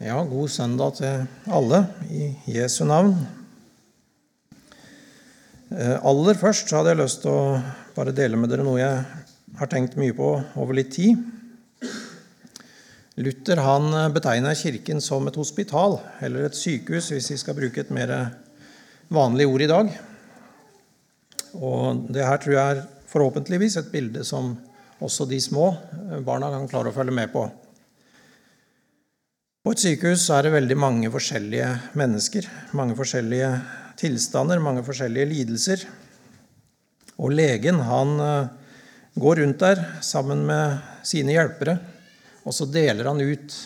Ja, god søndag til alle i Jesu navn. Eh, aller først hadde jeg lyst til å bare dele med dere noe jeg har tenkt mye på over litt tid. Luther han betegner Kirken som et hospital, eller et sykehus, hvis vi skal bruke et mer vanlig ord i dag. Og det her tror jeg er forhåpentligvis et bilde som også de små barna kan klare å følge med på. På et sykehus er det veldig mange forskjellige mennesker, mange forskjellige tilstander, mange forskjellige lidelser. Og legen han eh, går rundt der sammen med sine hjelpere, og så deler han ut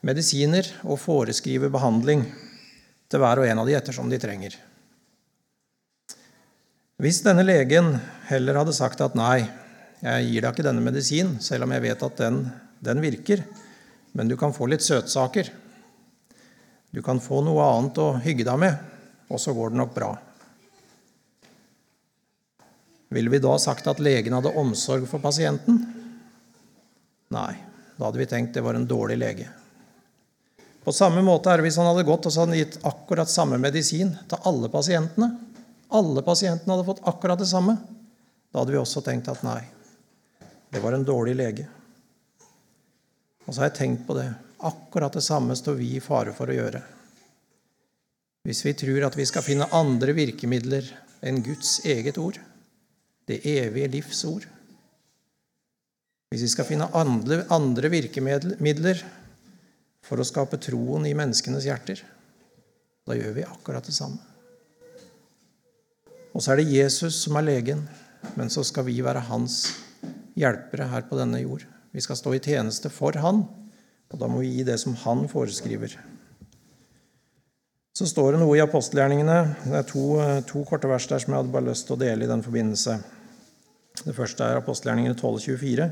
medisiner og foreskriver behandling til hver og en av de ettersom de trenger. Hvis denne legen heller hadde sagt at nei, jeg gir deg ikke denne medisin, selv om jeg vet at den, den virker, men du kan få litt søtsaker. Du kan få noe annet å hygge deg med, og så går det nok bra. Ville vi da sagt at legen hadde omsorg for pasienten? Nei, da hadde vi tenkt det var en dårlig lege. På samme måte er det hvis han hadde gått og så hadde gitt akkurat samme medisin til alle pasientene. Alle pasientene hadde fått akkurat det samme. Da hadde vi også tenkt at nei, det var en dårlig lege. Og så har jeg tenkt på det. Akkurat det samme står vi i fare for å gjøre. Hvis vi tror at vi skal finne andre virkemidler enn Guds eget ord, det evige livs ord Hvis vi skal finne andre, virkemidler for å skape troen i menneskenes hjerter, da gjør vi akkurat det samme. Og så er det Jesus som er legen, men så skal vi være hans hjelpere her på denne jord. Vi skal stå i tjeneste for Han, og da må vi gi det som Han foreskriver. Så står det noe i apostelgjerningene. Det er to, to korte vers der som jeg hadde bare lyst til å dele i den forbindelse. Det første er apostelgjerningene 1224.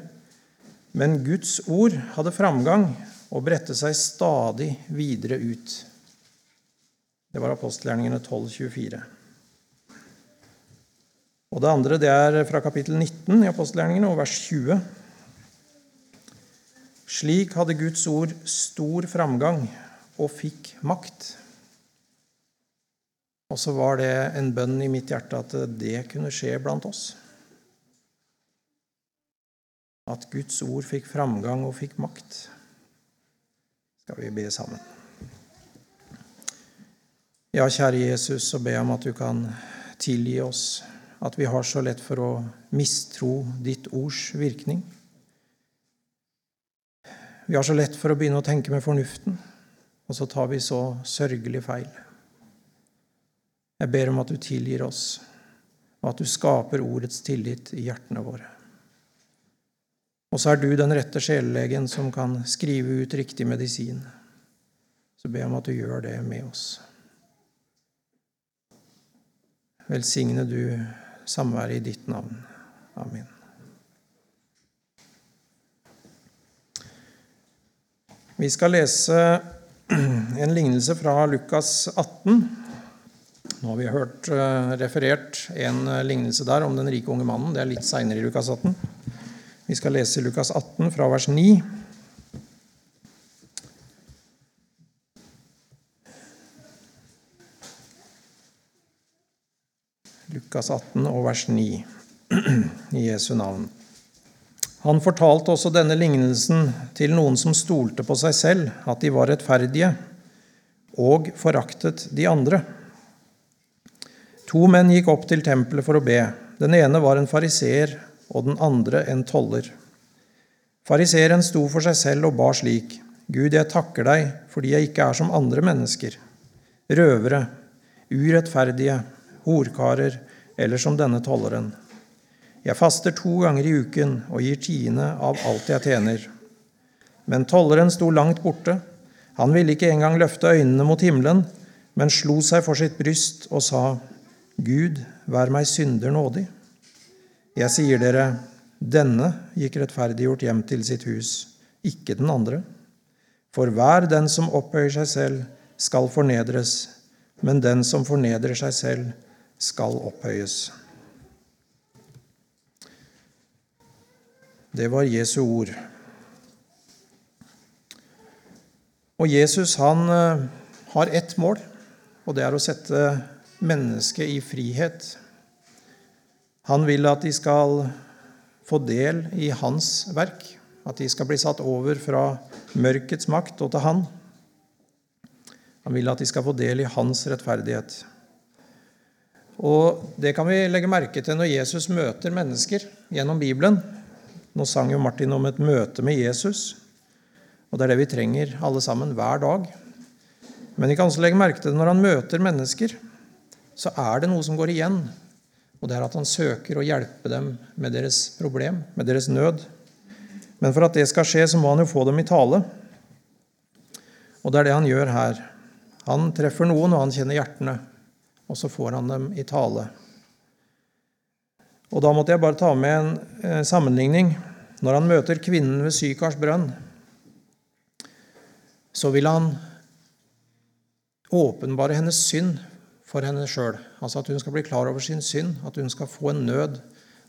Men Guds ord hadde framgang og bredte seg stadig videre ut. Det var apostelgjerningene 1224. Og det andre det er fra kapittel 19 i apostelgjerningene og vers 20. Slik hadde Guds ord stor framgang og fikk makt. Og så var det en bønn i mitt hjerte at det kunne skje blant oss. At Guds ord fikk framgang og fikk makt. Skal vi be sammen? Ja, kjære Jesus, så ber jeg om at du kan tilgi oss at vi har så lett for å mistro ditt ords virkning. Vi har så lett for å begynne å tenke med fornuften, og så tar vi så sørgelig feil. Jeg ber om at du tilgir oss, og at du skaper ordets tillit i hjertene våre. Og så er du den rette sjelelegen som kan skrive ut riktig medisin. Så ber jeg om at du gjør det med oss. Velsigne du samværet i ditt navn. Amen. Vi skal lese en lignelse fra Lukas 18. Nå har vi hørt eh, referert en eh, lignelse der om den rike unge mannen. Det er litt seinere i Lukas 18. Vi skal lese Lukas 18 fra vers 9. Lukas 18 og vers 9 i Jesu navn. Han fortalte også denne lignelsen til noen som stolte på seg selv, at de var rettferdige, og foraktet de andre. To menn gikk opp til tempelet for å be. Den ene var en fariseer, og den andre en toller. Fariseeren sto for seg selv og ba slik.: Gud, jeg takker deg fordi jeg ikke er som andre mennesker, røvere, urettferdige, horkarer eller som denne tolleren. Jeg faster to ganger i uken og gir tiende av alt jeg tjener. Men tolleren sto langt borte. Han ville ikke engang løfte øynene mot himmelen, men slo seg for sitt bryst og sa, Gud, vær meg synder nådig. Jeg sier dere, denne gikk rettferdiggjort hjem til sitt hus, ikke den andre. For hver den som opphøyer seg selv, skal fornedres, men den som fornedrer seg selv, skal opphøyes. Det var Jesu ord. Og Jesus han eh, har ett mål, og det er å sette mennesket i frihet. Han vil at de skal få del i hans verk, at de skal bli satt over fra mørkets makt og til han. Han vil at de skal få del i hans rettferdighet. Og Det kan vi legge merke til når Jesus møter mennesker gjennom Bibelen. Nå sang jo Martin om et møte med Jesus, og det er det vi trenger alle sammen hver dag. Men vi kan også legge merke til det når han møter mennesker, så er det noe som går igjen. Og det er at han søker å hjelpe dem med deres problem, med deres nød. Men for at det skal skje, så må han jo få dem i tale. Og det er det han gjør her. Han treffer noen, og han kjenner hjertene. Og så får han dem i tale. Og da måtte jeg bare ta med en eh, sammenligning. Når han møter kvinnen ved Sykars brønn, så vil han åpenbare hennes synd for henne sjøl. Altså at hun skal bli klar over sin synd, at hun skal få en nød.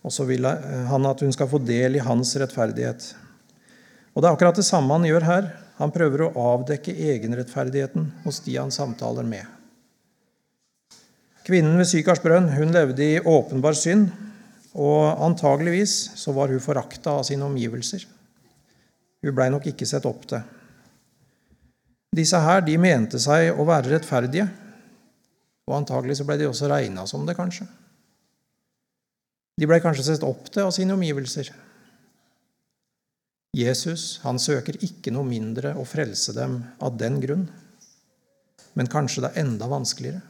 Og så vil han at hun skal få del i hans rettferdighet. Og Det er akkurat det samme han gjør her. Han prøver å avdekke egenrettferdigheten hos de han samtaler med. Kvinnen ved Sykars brønn hun levde i åpenbar synd, og antageligvis så var hun forakta av sine omgivelser. Hun blei nok ikke sett opp til. Disse her de mente seg å være rettferdige, og antagelig så ble de også regna som det, kanskje. De ble kanskje sett opp til av sine omgivelser. Jesus han søker ikke noe mindre å frelse dem av den grunn, men kanskje det er enda vanskeligere.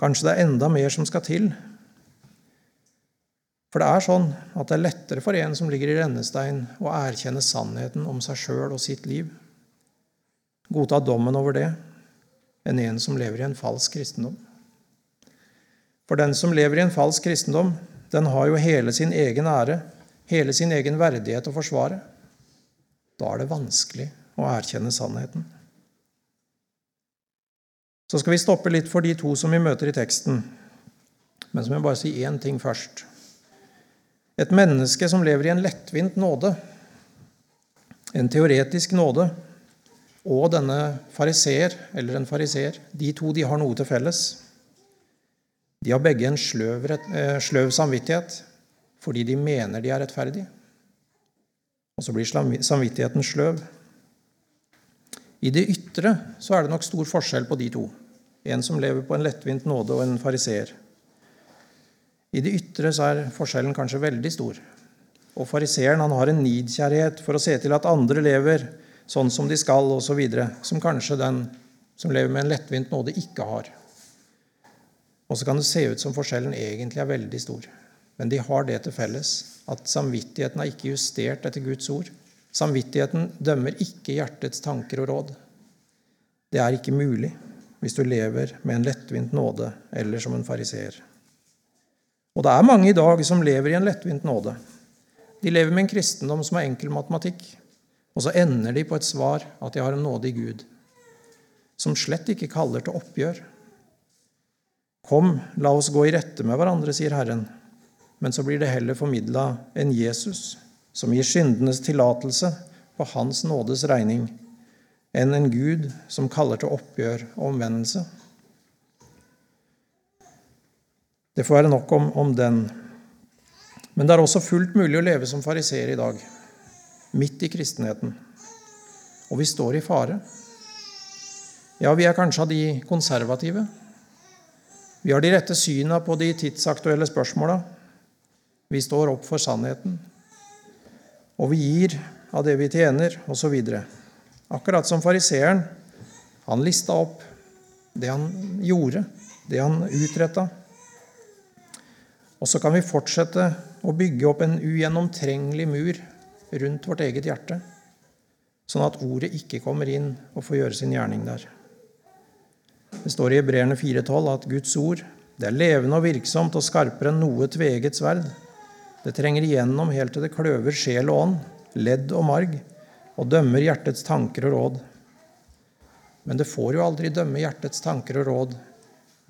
Kanskje det er enda mer som skal til for det er sånn at det er lettere for en som ligger i rennestein, å erkjenne sannheten om seg sjøl og sitt liv, godta dommen over det, enn en som lever i en falsk kristendom. For den som lever i en falsk kristendom, den har jo hele sin egen ære, hele sin egen verdighet å forsvare. Da er det vanskelig å erkjenne sannheten. Så skal vi stoppe litt for de to som vi møter i teksten. Men så må jeg bare si én ting først. Et menneske som lever i en lettvint nåde, en teoretisk nåde, og denne fariseer, eller en fariseer, de to de har noe til felles. De har begge en sløv, eh, sløv samvittighet fordi de mener de er rettferdige. Og så blir samvittigheten sløv. I det ytre så er det nok stor forskjell på de to. En som lever på en lettvint nåde, og en fariseer. I det ytre så er forskjellen kanskje veldig stor. Og fariseeren har en nidkjærhet for å se til at andre lever sånn som de skal, osv., som kanskje den som lever med en lettvint nåde, ikke har. Og så kan det se ut som forskjellen egentlig er veldig stor. Men de har det til felles at samvittigheten er ikke justert etter Guds ord. Samvittigheten dømmer ikke hjertets tanker og råd. Det er ikke mulig hvis du lever med en lettvint nåde eller som en fariseer. Og det er mange i dag som lever i en lettvint nåde. De lever med en kristendom som er enkel matematikk, og så ender de på et svar at de har en nåde i Gud, som slett ikke kaller til oppgjør. Kom, la oss gå i rette med hverandre, sier Herren. Men så blir det heller formidla en Jesus som gir syndenes tillatelse på Hans nådes regning, enn en Gud som kaller til oppgjør og omvendelse. Det får være nok om, om den. Men det er også fullt mulig å leve som fariseer i dag, midt i kristenheten. Og vi står i fare. Ja, vi er kanskje av de konservative. Vi har de rette syna på de tidsaktuelle spørsmåla. Vi står opp for sannheten. Og vi gir av det vi tjener, osv. Akkurat som fariseeren. Han lista opp det han gjorde, det han utretta. Og så kan vi fortsette å bygge opp en ugjennomtrengelig mur rundt vårt eget hjerte, sånn at ordet ikke kommer inn og får gjøre sin gjerning der. Det står i Hebreerne 4,12 at Guds ord det er levende og virksomt og skarpere enn noe tveget sverd. Det trenger igjennom helt til det kløver sjel og ånd, ledd og marg, og dømmer hjertets tanker og råd. Men det får jo aldri dømme hjertets tanker og råd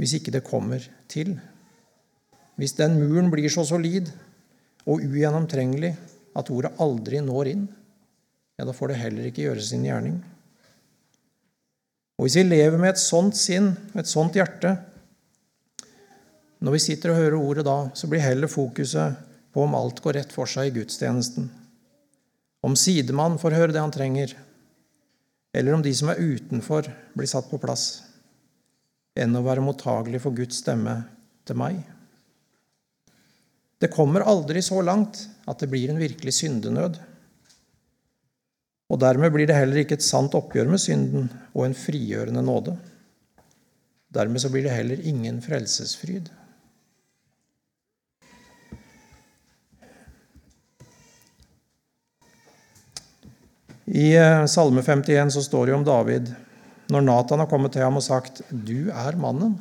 hvis ikke det kommer til. Hvis den muren blir så solid og ugjennomtrengelig at ordet aldri når inn, ja, da får det heller ikke gjøre sin gjerning. Og hvis vi lever med et sånt sinn, et sånt hjerte Når vi sitter og hører ordet da, så blir heller fokuset på om alt går rett for seg i gudstjenesten. Om sidemann får høre det han trenger, eller om de som er utenfor, blir satt på plass, enn å være mottagelig for Guds stemme til meg. Det kommer aldri så langt at det blir en virkelig syndenød. Og dermed blir det heller ikke et sant oppgjør med synden og en frigjørende nåde. Dermed så blir det heller ingen frelsesfryd. I eh, Salme 51 så står det om David når Nathan har kommet til ham og sagt 'Du er mannen'.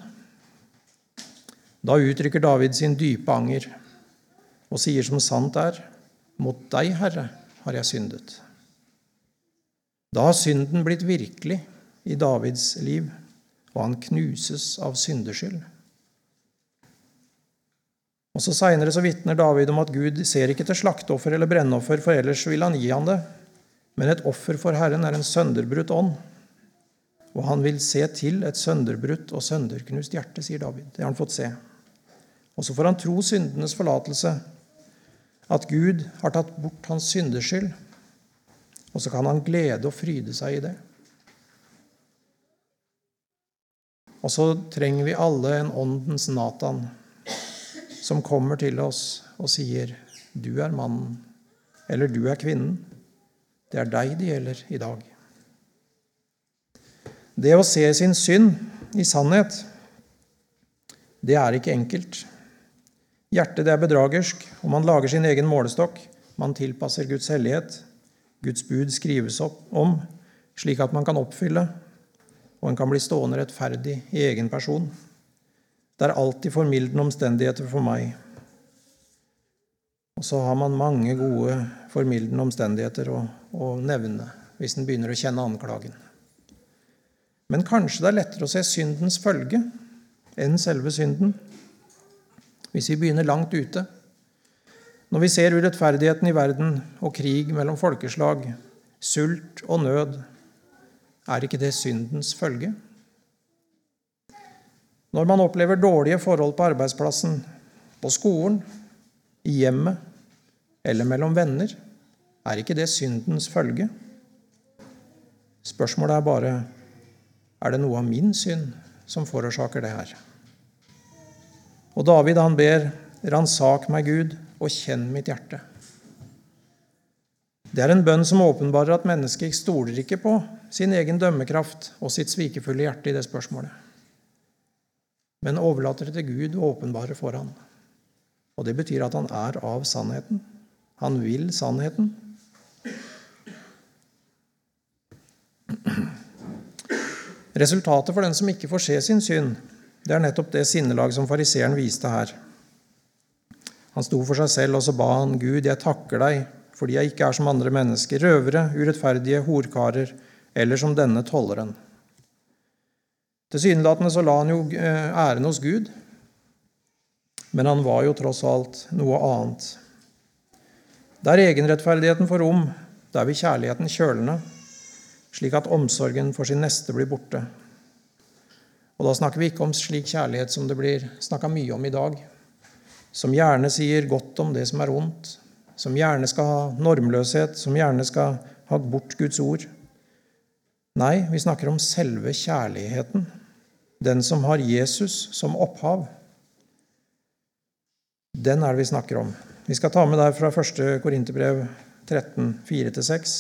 Da uttrykker David sin dype anger og sier som sant er, 'Mot deg, Herre, har jeg syndet'. Da har synden blitt virkelig i Davids liv, og han knuses av syndeskyld. Og så Seinere vitner David om at Gud ser ikke til slakteoffer eller brennoffer, for ellers vil han gi han det. Men et offer for Herren er en sønderbrutt ånd, og han vil se til et sønderbrutt og sønderknust hjerte, sier David. Det har han fått se. Og så får han tro syndenes forlatelse, at Gud har tatt bort hans syndeskyld og så kan han glede og fryde seg i det. Og så trenger vi alle en åndens Natan som kommer til oss og sier, 'Du er mannen', eller 'Du er kvinnen'. Det er deg det gjelder i dag. Det å se sin synd i sannhet, det er ikke enkelt. Hjertet det er bedragersk, og man lager sin egen målestokk. Man tilpasser Guds hellighet Guds bud skrives opp om, slik at man kan oppfylle, og en kan bli stående rettferdig i egen person. Det er alltid formildende omstendigheter for meg. Og så har man mange gode formildende omstendigheter å, å nevne hvis en begynner å kjenne anklagen. Men kanskje det er lettere å se syndens følge enn selve synden. Hvis vi begynner langt ute, når vi ser urettferdigheten i verden og krig mellom folkeslag, sult og nød, er ikke det syndens følge? Når man opplever dårlige forhold på arbeidsplassen, på skolen, i hjemmet eller mellom venner, er ikke det syndens følge? Spørsmålet er bare er det noe av min synd som forårsaker det her. Og David han ber, ransak meg, Gud, og kjenn mitt hjerte. Det er en bønn som åpenbarer at mennesket stoler ikke på sin egen dømmekraft og sitt svikefulle hjerte i det spørsmålet, men overlater det til Gud å åpenbare for ham. Og det betyr at han er av sannheten. Han vil sannheten. Resultatet for den som ikke får se sin synd, det er nettopp det sinnelag som fariseeren viste her. Han sto for seg selv, og så ba han Gud, jeg takker deg fordi jeg ikke er som andre mennesker, røvere, urettferdige, horkarer eller som denne tolleren. Tilsynelatende så la han jo eh, æren hos Gud, men han var jo tross alt noe annet. Der egenrettferdigheten får rom, der vil kjærligheten kjølne, slik at omsorgen for sin neste blir borte. Og da snakker vi ikke om slik kjærlighet som det blir snakka mye om i dag som gjerne sier godt om det som er ondt, som gjerne skal ha normløshet, som gjerne skal ha bort Guds ord. Nei, vi snakker om selve kjærligheten, den som har Jesus som opphav. Den er det vi snakker om. Vi skal ta med der fra 1. Korinterbrev 13, 4-6.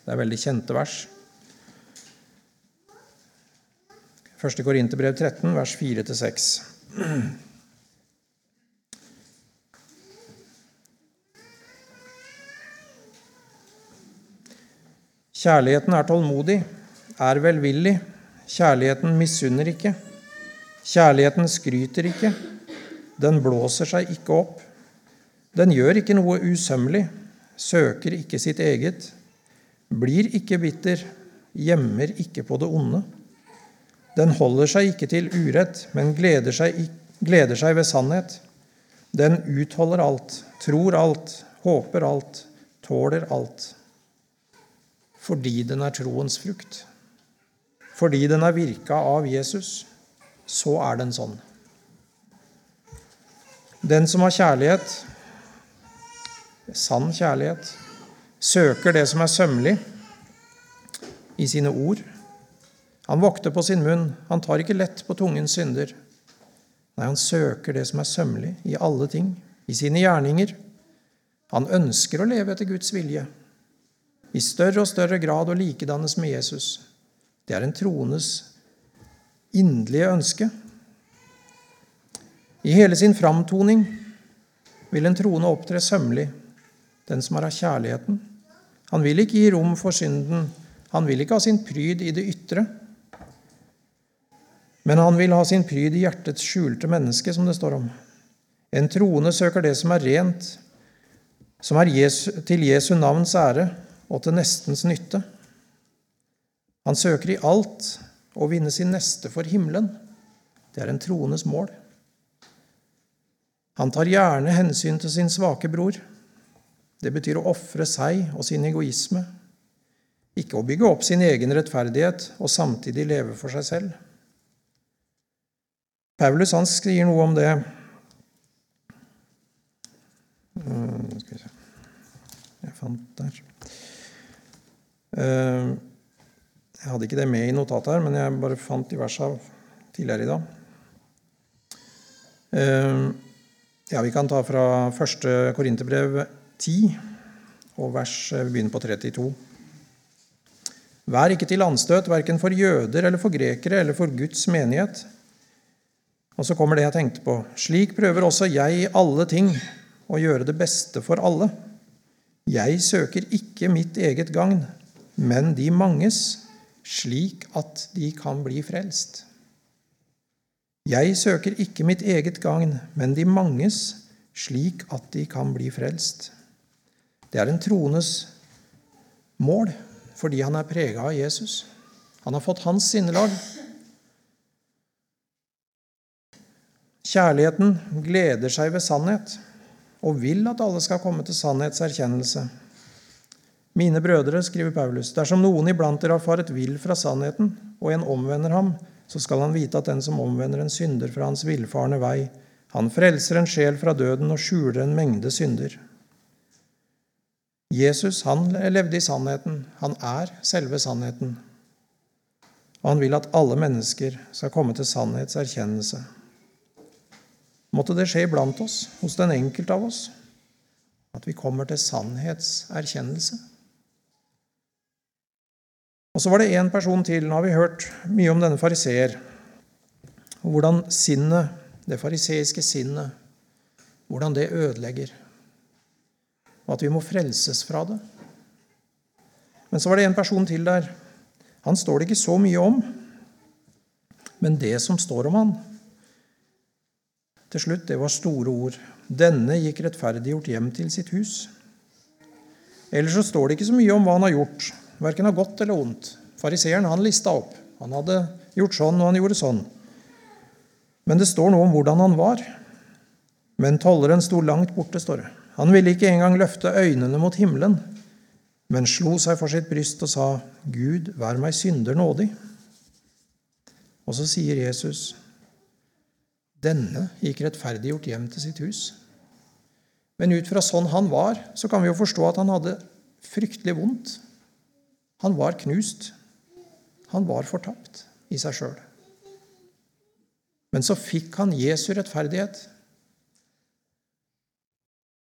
Det er veldig kjente vers. 1. Korinterbrev 13, vers 4-6. Kjærligheten er tålmodig, er velvillig. Kjærligheten misunner ikke. Kjærligheten skryter ikke. Den blåser seg ikke opp. Den gjør ikke noe usømmelig, søker ikke sitt eget, blir ikke bitter, gjemmer ikke på det onde. Den holder seg ikke til urett, men gleder seg, gleder seg ved sannhet. Den utholder alt, tror alt, håper alt, tåler alt fordi den er troens frukt. fordi den er virka av Jesus, så er den sånn. Den som har kjærlighet, sann kjærlighet, søker det som er sømmelig i sine ord. Han vokter på sin munn, han tar ikke lett på tungens synder. Nei, han søker det som er sømmelig i alle ting, i sine gjerninger. Han ønsker å leve etter Guds vilje, i større og større grad å likedannes med Jesus. Det er en troendes inderlige ønske. I hele sin framtoning vil en troende opptre sømmelig, den som er av kjærligheten. Han vil ikke gi rom for synden, han vil ikke ha sin pryd i det ytre. Men han vil ha sin pryd i hjertets skjulte menneske, som det står om. En troende søker det som er rent, som er til Jesu navns ære og til nestens nytte. Han søker i alt å vinne sin neste for himmelen. Det er en troendes mål. Han tar gjerne hensyn til sin svake bror. Det betyr å ofre seg og sin egoisme, ikke å bygge opp sin egen rettferdighet og samtidig leve for seg selv. Paulus han skriver noe om det mm, Skal vi se Jeg fant der. Eh, jeg hadde ikke det med i notatet her, men jeg bare fant de versa tidligere i dag. Eh, ja, Vi kan ta fra første Korinterbrev 10, og vers, eh, vi begynner på 32. Vær ikke til anstøt, verken for jøder eller for grekere eller for Guds menighet og så kommer det jeg tenkte på. Slik prøver også jeg i alle ting å gjøre det beste for alle. Jeg søker ikke mitt eget gagn, men de manges, slik at de kan bli frelst. Jeg søker ikke mitt eget gagn, men de manges, slik at de kan bli frelst. Det er en troendes mål fordi han er prega av Jesus. Han har fått hans sinnelag. Kjærligheten gleder seg ved sannhet og vil at alle skal komme til sannhetserkjennelse. Mine brødre, skriver Paulus, dersom noen iblant dere har faret vill fra sannheten, og en omvender ham, så skal han vite at den som omvender en synder fra hans villfarne vei, han frelser en sjel fra døden og skjuler en mengde synder. Jesus han levde i sannheten. Han er selve sannheten. Og han vil at alle mennesker skal komme til sannhetserkjennelse. Måtte det skje iblant oss, hos den enkelte av oss, at vi kommer til sannhetserkjennelse. Og så var det én person til. Nå har vi hørt mye om denne fariseer. Og hvordan sinnet, det fariseiske sinnet, hvordan det ødelegger. Og at vi må frelses fra det. Men så var det en person til der. Han står det ikke så mye om. Men det som står om han, til slutt, det var store ord. Denne gikk rettferdiggjort hjem til sitt hus. Ellers så står det ikke så mye om hva han har gjort, verken av godt eller ondt. Fariseeren han lista opp. Han hadde gjort sånn, og han gjorde sånn. Men det står noe om hvordan han var. Men tolleren sto langt borte, står det. Han ville ikke engang løfte øynene mot himmelen, men slo seg for sitt bryst og sa, Gud, vær meg synder nådig. Og så sier Jesus, denne gikk rettferdiggjort hjem til sitt hus. Men ut fra sånn han var, så kan vi jo forstå at han hadde fryktelig vondt. Han var knust. Han var fortapt i seg sjøl. Men så fikk han Jesu rettferdighet.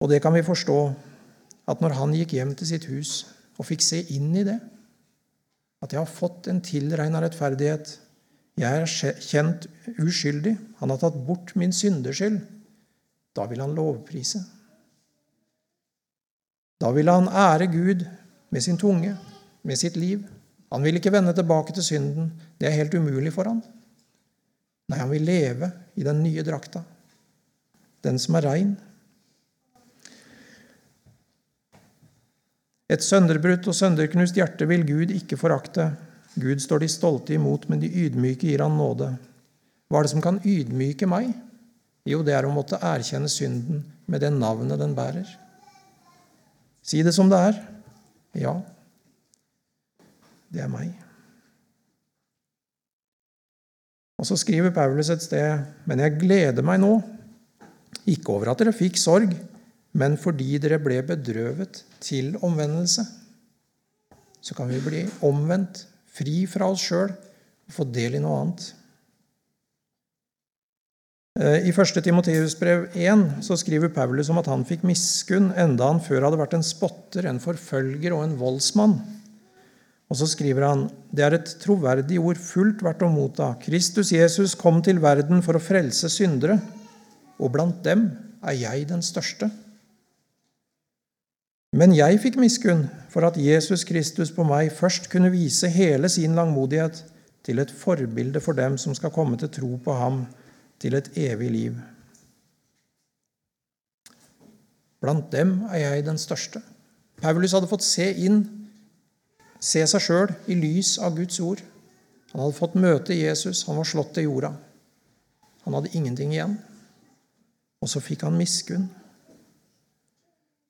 Og det kan vi forstå at når han gikk hjem til sitt hus og fikk se inn i det, at jeg har fått en tilregna rettferdighet jeg er kjent uskyldig. Han har tatt bort min syndeskyld.' Da vil han lovprise. Da vil han ære Gud med sin tunge, med sitt liv. Han vil ikke vende tilbake til synden. Det er helt umulig for han. Nei, han vil leve i den nye drakta, den som er rein. Et sønderbrutt og sønderknust hjerte vil Gud ikke forakte. Gud står de stolte imot, men de ydmyke gir han nåde. Hva er det som kan ydmyke meg? Jo, det er å måtte erkjenne synden med det navnet den bærer. Si det som det er. Ja, det er meg. Og så skriver Paulus et sted.: Men jeg gleder meg nå, ikke over at dere fikk sorg, men fordi dere ble bedrøvet til omvendelse. Så kan vi bli omvendt, fri fra oss sjøl, og få del i noe annet. Eh, I 1. Timoteus brev 1 så skriver Paulus om at han fikk miskunn enda han før hadde vært en spotter, en forfølger og en voldsmann. Og så skriver han det er et troverdig ord fullt verdt å motta. Kristus Jesus kom til verden for å frelse syndere, og blant dem er jeg den største. Men jeg fikk miskunn for at Jesus Kristus på meg først kunne vise hele sin langmodighet til et forbilde for dem som skal komme til tro på ham til et evig liv. Blant dem er jeg den største. Paulus hadde fått se inn, se seg sjøl i lys av Guds ord. Han hadde fått møte Jesus, han var slått til jorda. Han hadde ingenting igjen. Og så fikk han miskunn.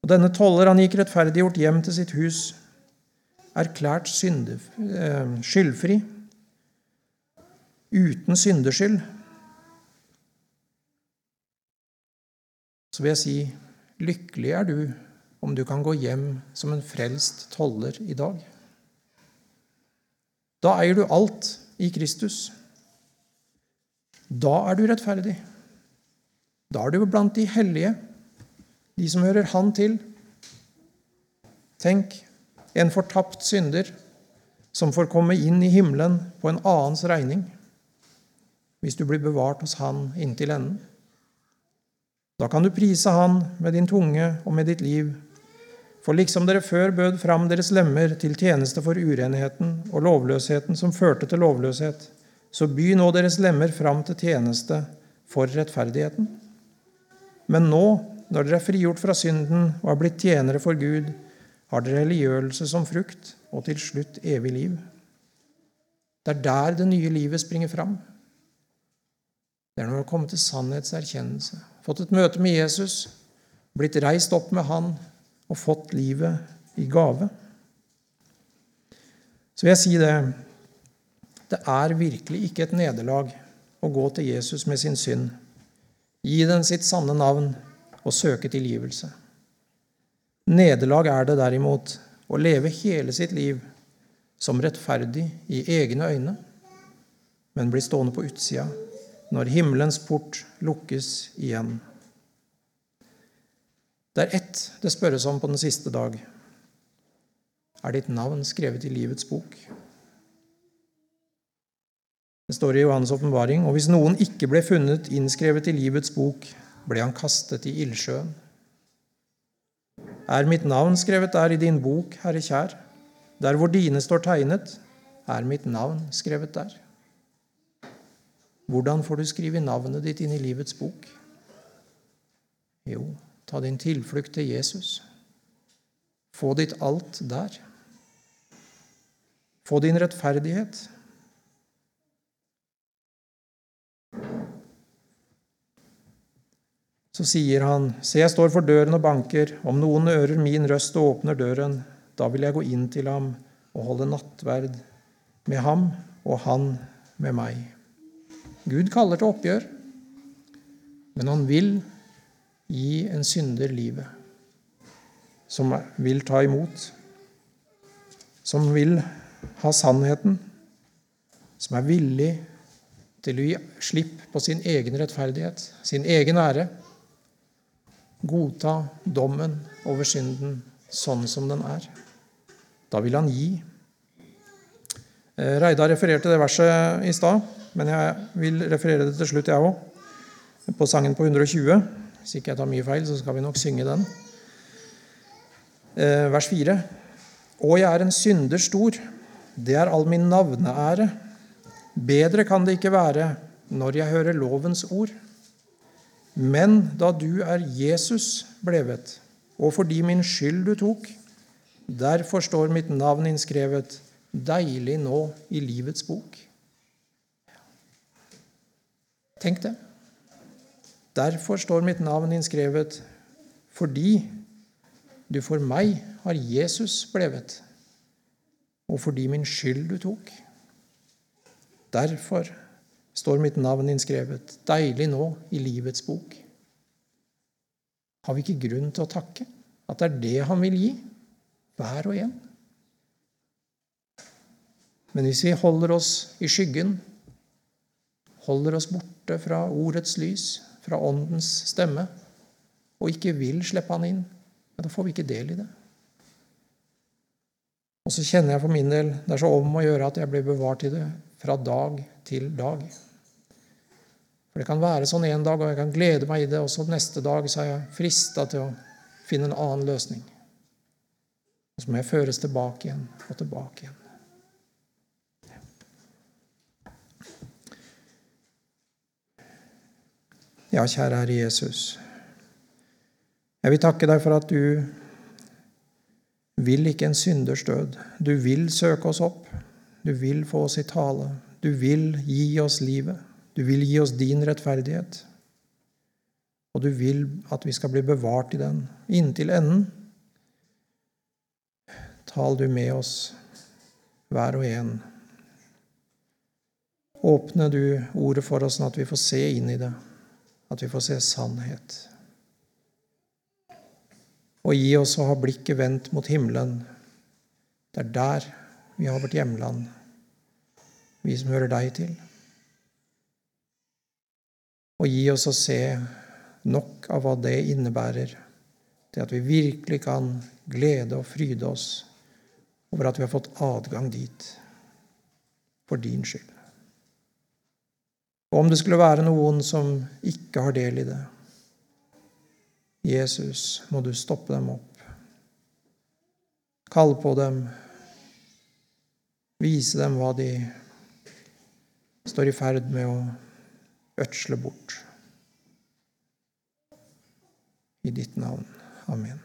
Og Denne toller han gikk rettferdiggjort hjem til sitt hus, erklært synde, eh, skyldfri, uten syndeskyld. så vil jeg si lykkelig er du om du kan gå hjem som en frelst toller i dag. Da eier du alt i Kristus. Da er du rettferdig. Da er du blant de hellige, de som hører Han til. Tenk, en fortapt synder som får komme inn i himmelen på en annens regning, hvis du blir bevart hos Han inntil enden. Da kan du prise Han med din tunge og med ditt liv. For liksom dere før bød fram deres lemmer til tjeneste for urenheten og lovløsheten som førte til lovløshet, så by nå deres lemmer fram til tjeneste for rettferdigheten. Men nå, når dere er frigjort fra synden og er blitt tjenere for Gud, har dere helliggjørelse som frukt og til slutt evig liv. Det er der det nye livet springer fram. Det er når du har kommet til sannhetserkjennelse, fått et møte med Jesus, blitt reist opp med Han og fått livet i gave. Så vil jeg si det det er virkelig ikke et nederlag å gå til Jesus med sin synd, gi den sitt sanne navn og søke tilgivelse. Nederlag er det derimot å leve hele sitt liv som rettferdig i egne øyne, men bli stående på utsida når himmelens port lukkes igjen. Det er ett det spørres om på den siste dag. Er ditt navn skrevet i livets bok? Det står i Johannes' åpenbaring, og hvis noen ikke ble funnet innskrevet i livets bok, ble han kastet i ildsjøen. Er mitt navn skrevet der i din bok, Herre kjær? Der hvor dine står tegnet, er mitt navn skrevet der. Hvordan får du skrive navnet ditt inn i livets bok? Jo, ta din tilflukt til Jesus. Få ditt alt der. Få din rettferdighet. Så sier han, Se, jeg står for døren og banker. Om noen ører min røst og åpner døren, da vil jeg gå inn til ham og holde nattverd med ham og han med meg. Gud kaller til oppgjør, men han vil gi en synder livet, som vil ta imot, som vil ha sannheten, som er villig til å gi slipp på sin egen rettferdighet, sin egen ære, godta dommen over synden sånn som den er. Da vil han gi. Eh, Reidar refererte det verset i stad men jeg vil referere det til slutt, jeg òg. På sangen på 120. Hvis ikke jeg tar mye feil, så skal vi nok synge den. Eh, vers 4. Og jeg er en synder stor, det er all min navneære. Bedre kan det ikke være når jeg hører lovens ord. Men da du er Jesus blevet, og fordi min skyld du tok, derfor står mitt navn innskrevet deilig nå i livets bok. Tenk det. Derfor står mitt navn innskrevet, fordi du for meg har Jesus blevet, og fordi min skyld du tok. Derfor står mitt navn innskrevet, deilig nå i livets bok. Har vi ikke grunn til å takke? At det er det han vil gi, hver og en? Men hvis vi holder oss i skyggen, holder oss borte fra ordets lys, fra åndens stemme, og ikke vil slippe han inn, ja, da får vi ikke del i det. Og så kjenner jeg for min del det er så om å gjøre at jeg blir bevart i det fra dag til dag. For det kan være sånn en dag, og jeg kan glede meg i det, og så neste dag så er jeg frista til å finne en annen løsning. Og så må jeg føres tilbake igjen og tilbake igjen. Ja, kjære Herre Jesus. Jeg vil takke deg for at du vil ikke en synders død. Du vil søke oss opp. Du vil få oss i tale. Du vil gi oss livet. Du vil gi oss din rettferdighet. Og du vil at vi skal bli bevart i den inntil enden. Tal du med oss, hver og en. Åpne du ordet for oss, sånn at vi får se inn i det at vi får se sannhet. Og gi oss å ha blikket vendt mot himmelen. Det er der vi har vårt hjemland, vi som hører deg til. Og gi oss å se nok av hva det innebærer, til at vi virkelig kan glede og fryde oss over at vi har fått adgang dit for din skyld. Og om det skulle være noen som ikke har del i det, Jesus, må du stoppe dem opp. Kalle på dem, vise dem hva de står i ferd med å ødsle bort. I ditt navn. Amen.